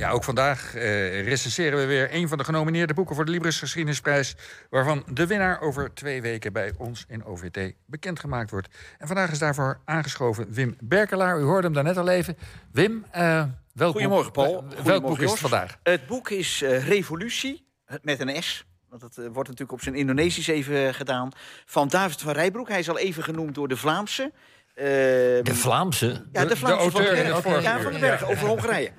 Ja, ook vandaag eh, recenseren we weer een van de genomineerde boeken voor de Libris Geschiedenisprijs. Waarvan de winnaar over twee weken bij ons in OVT bekendgemaakt wordt. En vandaag is daarvoor aangeschoven Wim Berkelaar. U hoorde hem daarnet al even. Wim, uh, welk Goedemorgen, boek, Paul. eh, welk boek is het vandaag? Het boek is eh, Revolutie, met een S. Want dat eh, wordt natuurlijk op zijn Indonesisch even eh, gedaan. Van David van Rijbroek. Hij is al even genoemd door de Vlaamse. Eh, De Vlaamse? ja, de de Vlaamse van auteur de in het Berg. Ja, van de Berg, over Hongarije.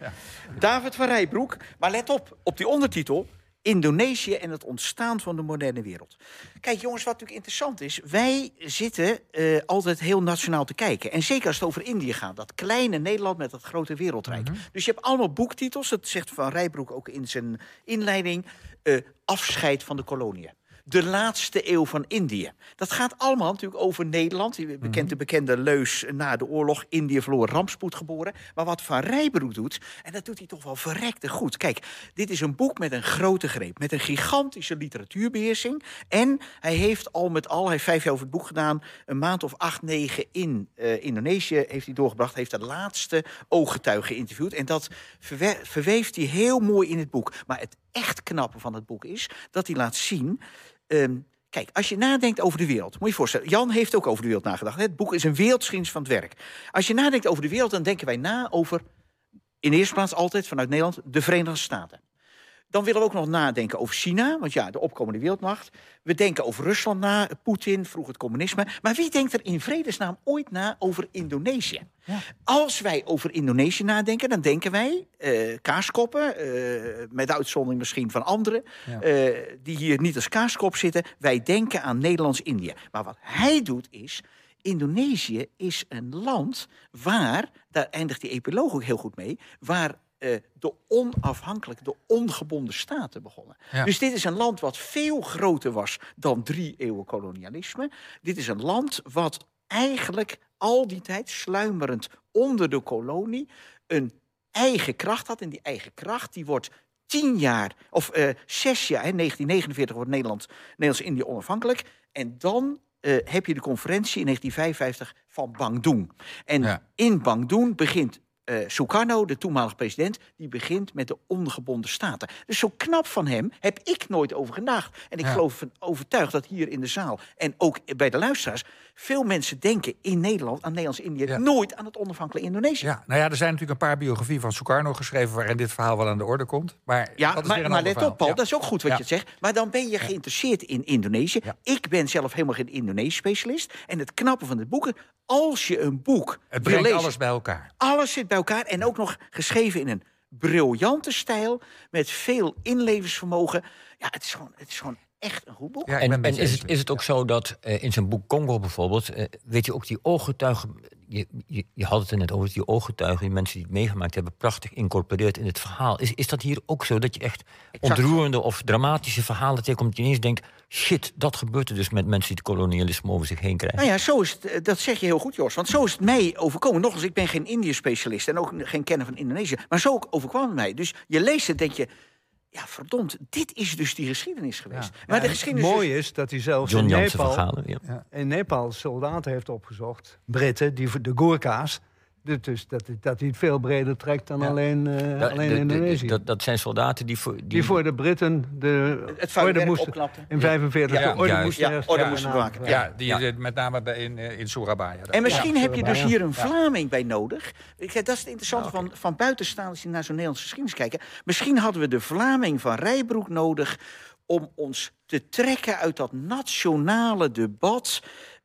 David van Rijbroek. Maar let op, op die ondertitel... Indonesië en het ontstaan van de moderne wereld. Kijk jongens, wat natuurlijk interessant is... wij zitten eh, altijd heel nationaal te kijken. En zeker als het over Indië gaat. Dat kleine Nederland met dat grote wereldrijk. Dus je hebt allemaal boektitels. Dat zegt Van Rijbroek ook in zijn inleiding. eh, afscheid van de koloniën. De laatste eeuw van Indië. Dat gaat allemaal natuurlijk over Nederland. Je bekent de bekende leus na de oorlog. Indië verloor rampspoed geboren. Maar wat Van Rijbroek doet, en dat doet hij toch wel verrekte goed. Kijk, dit is een boek met een grote greep. Met een gigantische literatuurbeheersing. En hij heeft al met al, hij heeft vijf jaar over het boek gedaan... een maand of acht, negen in eh, Indonesië heeft hij doorgebracht. Heeft de laatste ooggetuigen geïnterviewd. En dat verwe- verweeft hij heel mooi in het boek. Maar het echt knappe van het boek is dat hij laat zien... Ehm, kijk, als je nadenkt over de wereld, moet je je voorstellen. Jan heeft ook over de wereld nagedacht. Het boek is een wereldgeschiedenis van het werk. Als je nadenkt over de wereld, dan denken wij na over, in de eerste plaats altijd vanuit Nederland, de Verenigde Staten. Dan willen we ook nog nadenken over China, want ja, de opkomende wereldmacht. We denken over Rusland na, Poetin, vroeg het communisme. Maar wie denkt er in vredesnaam ooit na over Indonesië? Als wij over Indonesië nadenken, dan denken wij eh, kaaskoppen, eh, met uitzondering misschien van anderen, eh, die hier niet als kaaskop zitten. Wij denken aan Nederlands-Indië. Maar wat hij doet is, Indonesië is een land waar, daar eindigt die epiloog ook heel goed mee, waar eh, de onafhankelijke, de ongebonden staten begonnen. Ja. Dus dit is een land wat veel groter was dan drie eeuwen kolonialisme. Dit is een land wat eigenlijk al die tijd sluimerend onder de kolonie een eigen kracht had. En die eigen kracht die wordt tien jaar, of eh, zes jaar, hè, 1949 wordt Nederland, Nederlands-Indië onafhankelijk. En dan eh, heb je de conferentie in 1955 van Bandung. En Ja. in Bandung begint eh Sukarno, de toenmalige president, die begint met de ongebonden staten. Dus zo knap van hem heb ik nooit over gedacht. En ik Ja. geloof van overtuigd dat hier in de zaal en ook bij de luisteraars veel mensen denken in Nederland aan Nederlands-Indië Ja. nooit aan het onafhankelijke Indonesië. Ja, nou ja, er zijn natuurlijk een paar biografieën van Sukarno geschreven... waarin dit verhaal wel aan de orde komt. Maar Ja, dat is maar, maar let verhaal. op, Paul, Ja. dat is ook goed wat je zegt. Maar dan ben je geïnteresseerd in Indonesië. Ik ben zelf helemaal geen Indonesisch-specialist. En het knappe van het boeken, als je een boek Het brengt lezen... alles bij elkaar. Alles zit bij elkaar en ook nog geschreven in een briljante stijl... met veel inlevensvermogen. Ja, het is gewoon, het is gewoon echt een goed boek. Ja, En, en is, het, is het ook zo dat eh, in zijn boek Congo bijvoorbeeld, eh, weet je ook die ooggetuigen, je, je, je had het er net over, die ooggetuigen, die mensen die het meegemaakt hebben, prachtig incorporeerd in het verhaal. Is, is dat hier ook zo, dat je echt ontroerende of dramatische verhalen tegenkomt, je ineens denkt, shit, dat gebeurt er dus met mensen die het kolonialisme over zich heen krijgen. Nou ja, zo is het, eh, dat zeg je heel goed, Jos. Want zo is het mij overkomen. Nog eens, ik ben geen Indië-specialist en ook geen kenner van Indonesië. Maar zo overkwam het mij. Dus je leest het, denk je... Ja, verdomd, dit is dus die geschiedenis geweest. Ja. Maar de Het geschiedenis is- mooie is dat hij zelfs John in Nepal, Galen. Ja. in Nepal soldaten heeft opgezocht, Britten, die, de Gurkha's. Dus- Dus dat, hij- dat hij het veel breder trekt dan Ja. alleen, eh, Ja, alleen de- de- Indonesië. dat, dat zijn soldaten die voor. Die, die voor de Britten de het orde moesten in 45 Ja, de orde juist. moesten Ja, orde moesten. Ja, die, Ja. eh, met name bij, in, eh, in Surabaya. En misschien Ja, heb je dus hier een Vlaming bij nodig. Dat is het interessante van, van buitenstaanders die naar zo'n Nederlandse geschiedenis kijken. Misschien hadden we de Vlaming van Rijbroek nodig om ons te trekken uit dat nationale debat.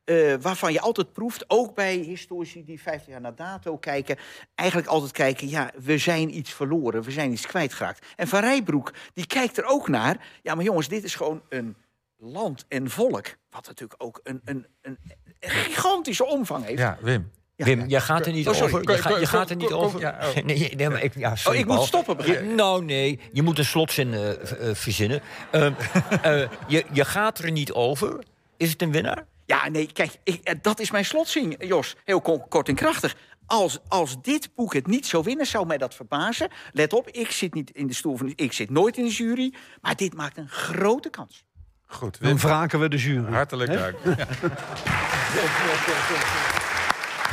Eh, waarvan je altijd proeft, ook bij historici die 50 jaar na dato kijken, eigenlijk altijd kijken, ja, we zijn iets verloren, we zijn iets kwijtgeraakt. En Van Rijbroek, die kijkt er ook naar, ja, maar jongens, dit is gewoon een land en volk, wat natuurlijk ook een, een, een, gigantische omvang heeft. Ja, Wim. Ja. Wim, jij gaat er niet Oh, over. Je, gaat- je gaat er niet over. ja, oh. Nee, nee, maar ik, ja, Oh, ik moet stoppen, Je- Nou, nee, je moet een slotzin eh, verzinnen. Ehm, eh, je, je gaat er niet over. Is het een winnaar? Ja, nee, kijk, ik, eh, dat is mijn slotzing, Jos. Heel ko- kort en krachtig. Als, als dit boek het niet zou winnen, zou mij dat verbazen. Let op, ik zit niet in de stoel van... Ik zit nooit in de jury, maar dit maakt een grote kans. Goed, Dan wraken we de jury. Hartelijk dank. Ja.